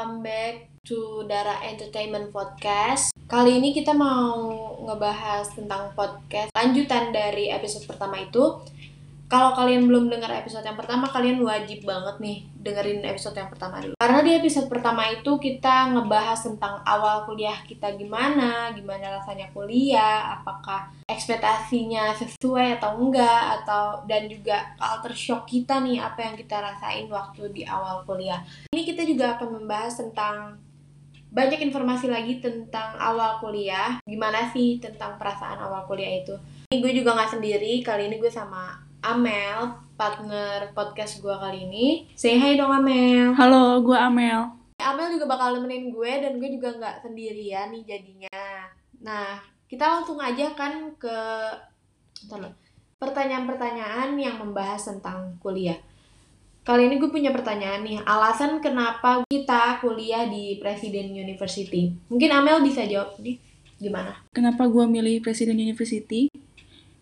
welcome back to Dara Entertainment Podcast. Kali ini kita mau ngebahas tentang podcast lanjutan dari episode pertama itu. Kalau kalian belum dengar episode yang pertama, kalian wajib banget nih dengerin episode yang pertama dulu. Karena di episode pertama itu kita ngebahas tentang awal kuliah kita gimana, gimana rasanya kuliah, apakah ekspektasinya sesuai atau enggak, atau dan juga culture shock kita nih apa yang kita rasain waktu di awal kuliah. Ini kita juga akan membahas tentang banyak informasi lagi tentang awal kuliah, gimana sih tentang perasaan awal kuliah itu. Ini gue juga nggak sendiri, kali ini gue sama Amel, partner podcast gue kali ini. Say hi dong Amel. Halo, gue Amel. Amel juga bakal nemenin gue dan gue juga nggak sendirian nih jadinya. Nah, kita langsung aja kan ke pertanyaan-pertanyaan yang membahas tentang kuliah. Kali ini gue punya pertanyaan nih, alasan kenapa kita kuliah di Presiden University? Mungkin Amel bisa jawab nih, gimana? Kenapa gue milih Presiden University?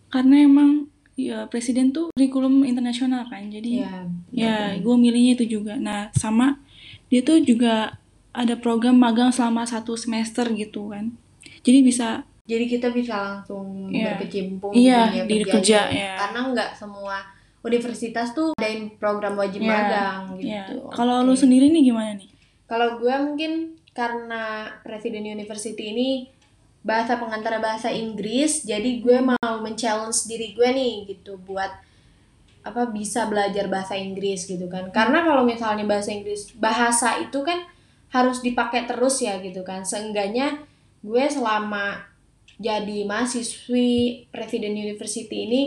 Karena emang ya presiden tuh kurikulum internasional kan jadi ya, ya gue milihnya itu juga nah sama dia tuh juga ada program magang selama satu semester gitu kan jadi bisa jadi kita bisa langsung ya, berkecimpung iya, di dunia kerja ya. karena nggak semua universitas tuh ada program wajib ya, magang ya. gitu ya. kalau okay. lu sendiri nih gimana nih kalau gue mungkin karena presiden university ini bahasa pengantar bahasa Inggris jadi gue mau men-challenge diri gue nih gitu buat apa bisa belajar bahasa Inggris gitu kan karena kalau misalnya bahasa Inggris bahasa itu kan harus dipakai terus ya gitu kan seenggaknya gue selama jadi mahasiswi Presiden University ini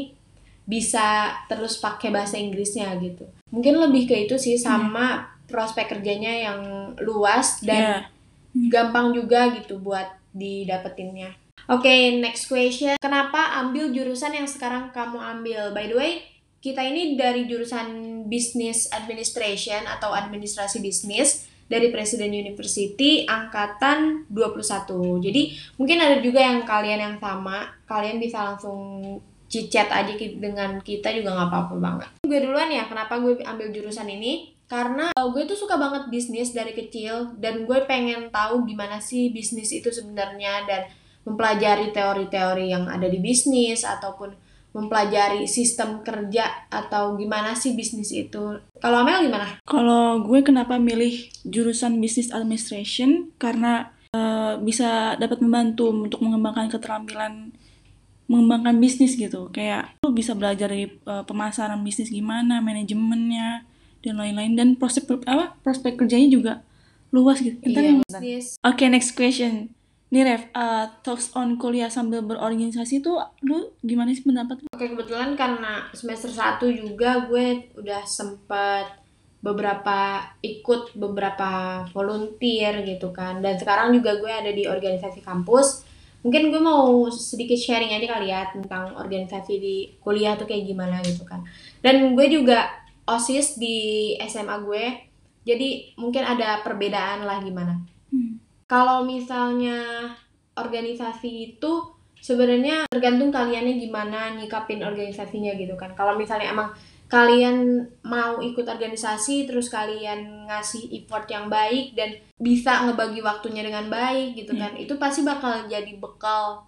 bisa terus pakai bahasa Inggrisnya gitu mungkin lebih ke itu sih sama hmm. prospek kerjanya yang luas dan yeah. gampang juga gitu buat didapetinnya. Oke, okay, next question. Kenapa ambil jurusan yang sekarang kamu ambil? By the way, kita ini dari jurusan Business Administration atau Administrasi Bisnis dari Presiden University angkatan 21. Jadi, mungkin ada juga yang kalian yang sama, kalian bisa langsung cicet aja dengan kita juga nggak apa-apa banget. Gue duluan ya, kenapa gue ambil jurusan ini? Karena uh, gue tuh suka banget bisnis dari kecil dan gue pengen tahu gimana sih bisnis itu sebenarnya dan mempelajari teori-teori yang ada di bisnis ataupun mempelajari sistem kerja atau gimana sih bisnis itu. Kalau Amel gimana? Kalau gue kenapa milih jurusan bisnis administration karena uh, bisa dapat membantu untuk mengembangkan keterampilan mengembangkan bisnis gitu. Kayak lu bisa belajar dari uh, pemasaran bisnis gimana, manajemennya, dan lain-lain dan prospek apa prospek kerjanya juga luas gitu. Iya, Oke, okay, next question. Nih Ref, uh, talks on kuliah sambil berorganisasi tuh lu gimana sih pendapat lu? Oke, kebetulan karena semester 1 juga gue udah sempet beberapa ikut beberapa volunteer gitu kan. Dan sekarang juga gue ada di organisasi kampus. Mungkin gue mau sedikit sharing aja kali ya tentang organisasi di kuliah tuh kayak gimana gitu kan. Dan gue juga osis di SMA gue jadi mungkin ada perbedaan lah gimana hmm. kalau misalnya organisasi itu sebenarnya tergantung kaliannya gimana nyikapin organisasinya gitu kan kalau misalnya emang kalian mau ikut organisasi terus kalian ngasih effort yang baik dan bisa ngebagi waktunya dengan baik gitu kan hmm. itu pasti bakal jadi bekal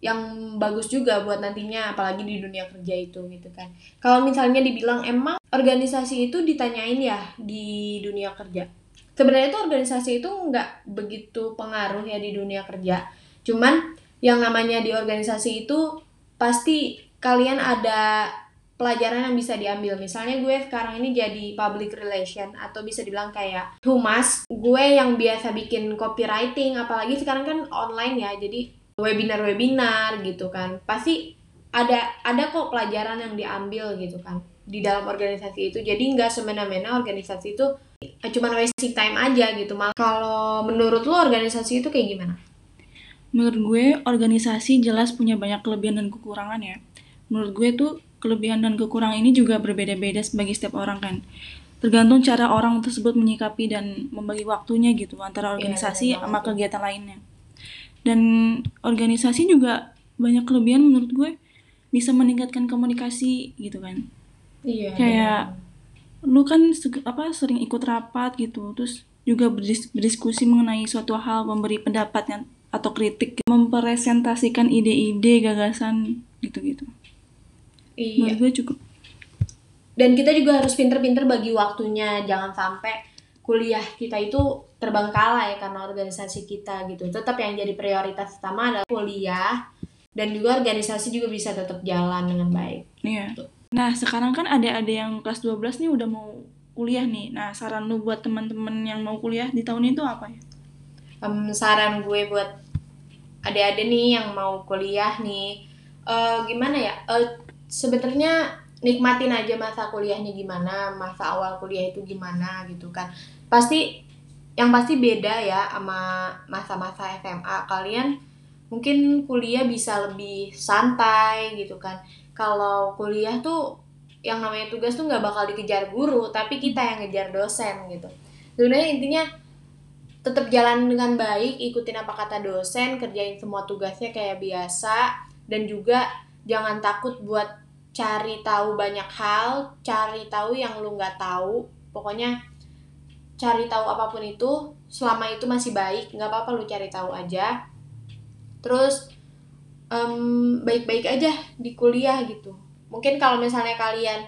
yang bagus juga buat nantinya apalagi di dunia kerja itu gitu kan. Kalau misalnya dibilang emang organisasi itu ditanyain ya di dunia kerja. Sebenarnya itu organisasi itu nggak begitu pengaruh ya di dunia kerja. Cuman yang namanya di organisasi itu pasti kalian ada pelajaran yang bisa diambil. Misalnya gue sekarang ini jadi public relation atau bisa dibilang kayak humas. Gue yang biasa bikin copywriting apalagi sekarang kan online ya jadi webinar-webinar gitu kan. Pasti ada ada kok pelajaran yang diambil gitu kan di dalam organisasi itu. Jadi nggak semena-mena organisasi itu cuma wasting time aja gitu. Malah kalau menurut lo organisasi itu kayak gimana? Menurut gue organisasi jelas punya banyak kelebihan dan kekurangan ya. Menurut gue tuh kelebihan dan kekurangan ini juga berbeda-beda sebagai setiap orang kan. Tergantung cara orang tersebut menyikapi dan membagi waktunya gitu antara iya, organisasi yeah, sama kegiatan lainnya dan organisasi juga banyak kelebihan menurut gue bisa meningkatkan komunikasi gitu kan iya kayak iya. lu kan apa sering ikut rapat gitu terus juga berdis- berdiskusi mengenai suatu hal, memberi pendapatnya atau kritik, mempresentasikan ide-ide, gagasan gitu-gitu. Iya. Menurut gue cukup. Dan kita juga harus pinter-pinter bagi waktunya, jangan sampai kuliah kita itu terbengkalai karena organisasi kita gitu. Tetap yang jadi prioritas utama adalah kuliah dan juga organisasi juga bisa tetap jalan dengan baik. Iya. Nah, sekarang kan ada ada yang kelas 12 nih udah mau kuliah nih. Nah, saran lu buat teman-teman yang mau kuliah di tahun itu apa ya? Em, saran gue buat adik-adik nih yang mau kuliah nih, eh, gimana ya? Eh, sebenarnya nikmatin aja masa kuliahnya gimana, masa awal kuliah itu gimana gitu kan. Pasti yang pasti beda ya sama masa-masa SMA. Kalian mungkin kuliah bisa lebih santai gitu kan. Kalau kuliah tuh yang namanya tugas tuh nggak bakal dikejar guru, tapi kita yang ngejar dosen gitu. Sebenarnya intinya tetap jalan dengan baik, ikutin apa kata dosen, kerjain semua tugasnya kayak biasa, dan juga jangan takut buat cari tahu banyak hal, cari tahu yang lu nggak tahu, pokoknya cari tahu apa pun itu, selama itu masih baik, nggak apa-apa lu cari tahu aja. Terus em, baik-baik aja di kuliah gitu. Mungkin kalau misalnya kalian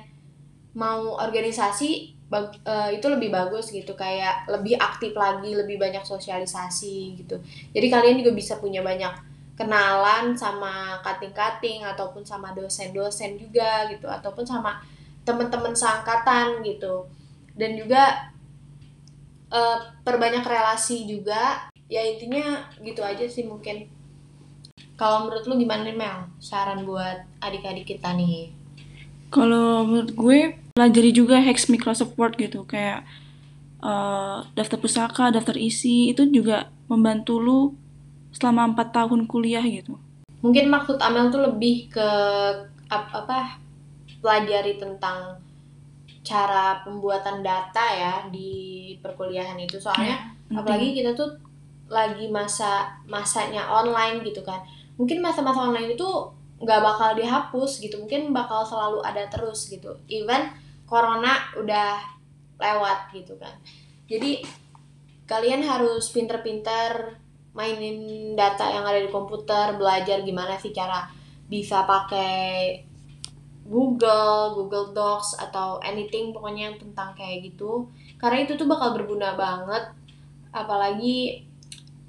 mau organisasi bag- eh, itu lebih bagus gitu kayak lebih aktif lagi lebih banyak sosialisasi gitu jadi kalian juga bisa punya banyak kenalan sama kating-kating ataupun sama dosen-dosen juga gitu ataupun sama teman-teman seangkatan gitu. Dan juga eh, perbanyak relasi juga. Ya intinya gitu aja sih mungkin. Kalau menurut lu gimana nih Mel? Saran buat adik-adik kita nih. Kalau menurut gue pelajari juga hacks Microsoft Word gitu. Kayak eh, daftar pusaka, daftar isi itu juga membantu lu selama empat tahun kuliah gitu. mungkin maksud Amel tuh lebih ke ap- apa pelajari tentang cara pembuatan data ya di perkuliahan itu. Soalnya penting. apalagi kita tuh lagi masa masanya online gitu kan. Mungkin masa-masa online itu nggak bakal dihapus gitu. Mungkin bakal selalu ada terus gitu. Even corona udah lewat gitu kan. Jadi kalian harus pinter-pinter mainin data yang ada di komputer belajar gimana sih cara bisa pakai Google, Google Docs atau anything pokoknya yang tentang kayak gitu karena itu tuh bakal berguna banget apalagi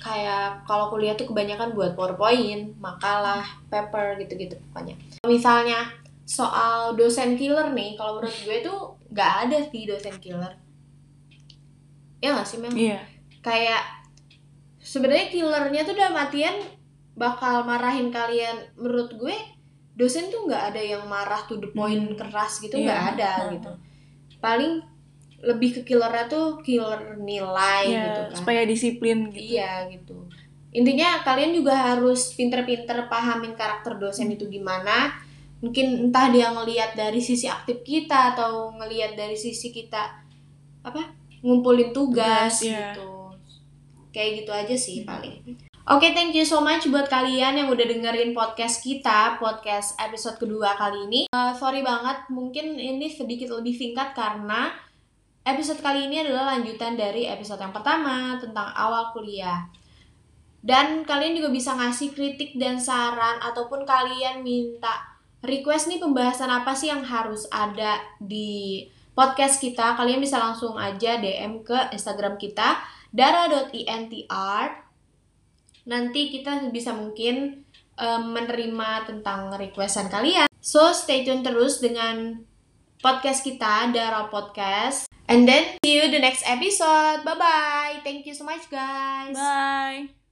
kayak kalau kuliah tuh kebanyakan buat PowerPoint, makalah, paper gitu-gitu pokoknya. Misalnya soal dosen killer nih, kalau menurut gue tuh nggak ada sih dosen killer. Ya nggak sih Mel? Iya. Kayak sebenarnya killernya tuh udah matian bakal marahin kalian. Menurut gue dosen tuh nggak ada yang marah to the point Hmm. keras gitu Iya. nggak ada Hmm. gitu. Paling lebih ke killernya tuh killer nilai Iya, gitu kan. supaya disiplin gitu. Iya gitu. Intinya kalian juga harus pinter-pinter pahamin karakter dosen itu gimana. Mungkin entah dia ngelihat dari sisi aktif kita atau ngelihat dari sisi kita apa ngumpulin tugas Tugas, iya. gitu. Kayak gitu aja sih paling. Oke, thank you so much buat kalian yang udah dengerin podcast kita, podcast episode kedua kali ini. Eh, sorry banget, mungkin ini sedikit lebih singkat karena episode kali ini adalah lanjutan dari episode yang pertama tentang awal kuliah. Dan kalian juga bisa ngasih kritik dan saran ataupun kalian minta request nih pembahasan apa sih yang harus ada di podcast kita. Kalian bisa langsung aja DM ke Instagram kita dara.intr. Nanti kita bisa mungkin em, menerima tentang requestan kalian. So stay tune terus dengan podcast kita Dara Podcast. And then see you the next episode. Bye bye. Thank you so much guys. Bye.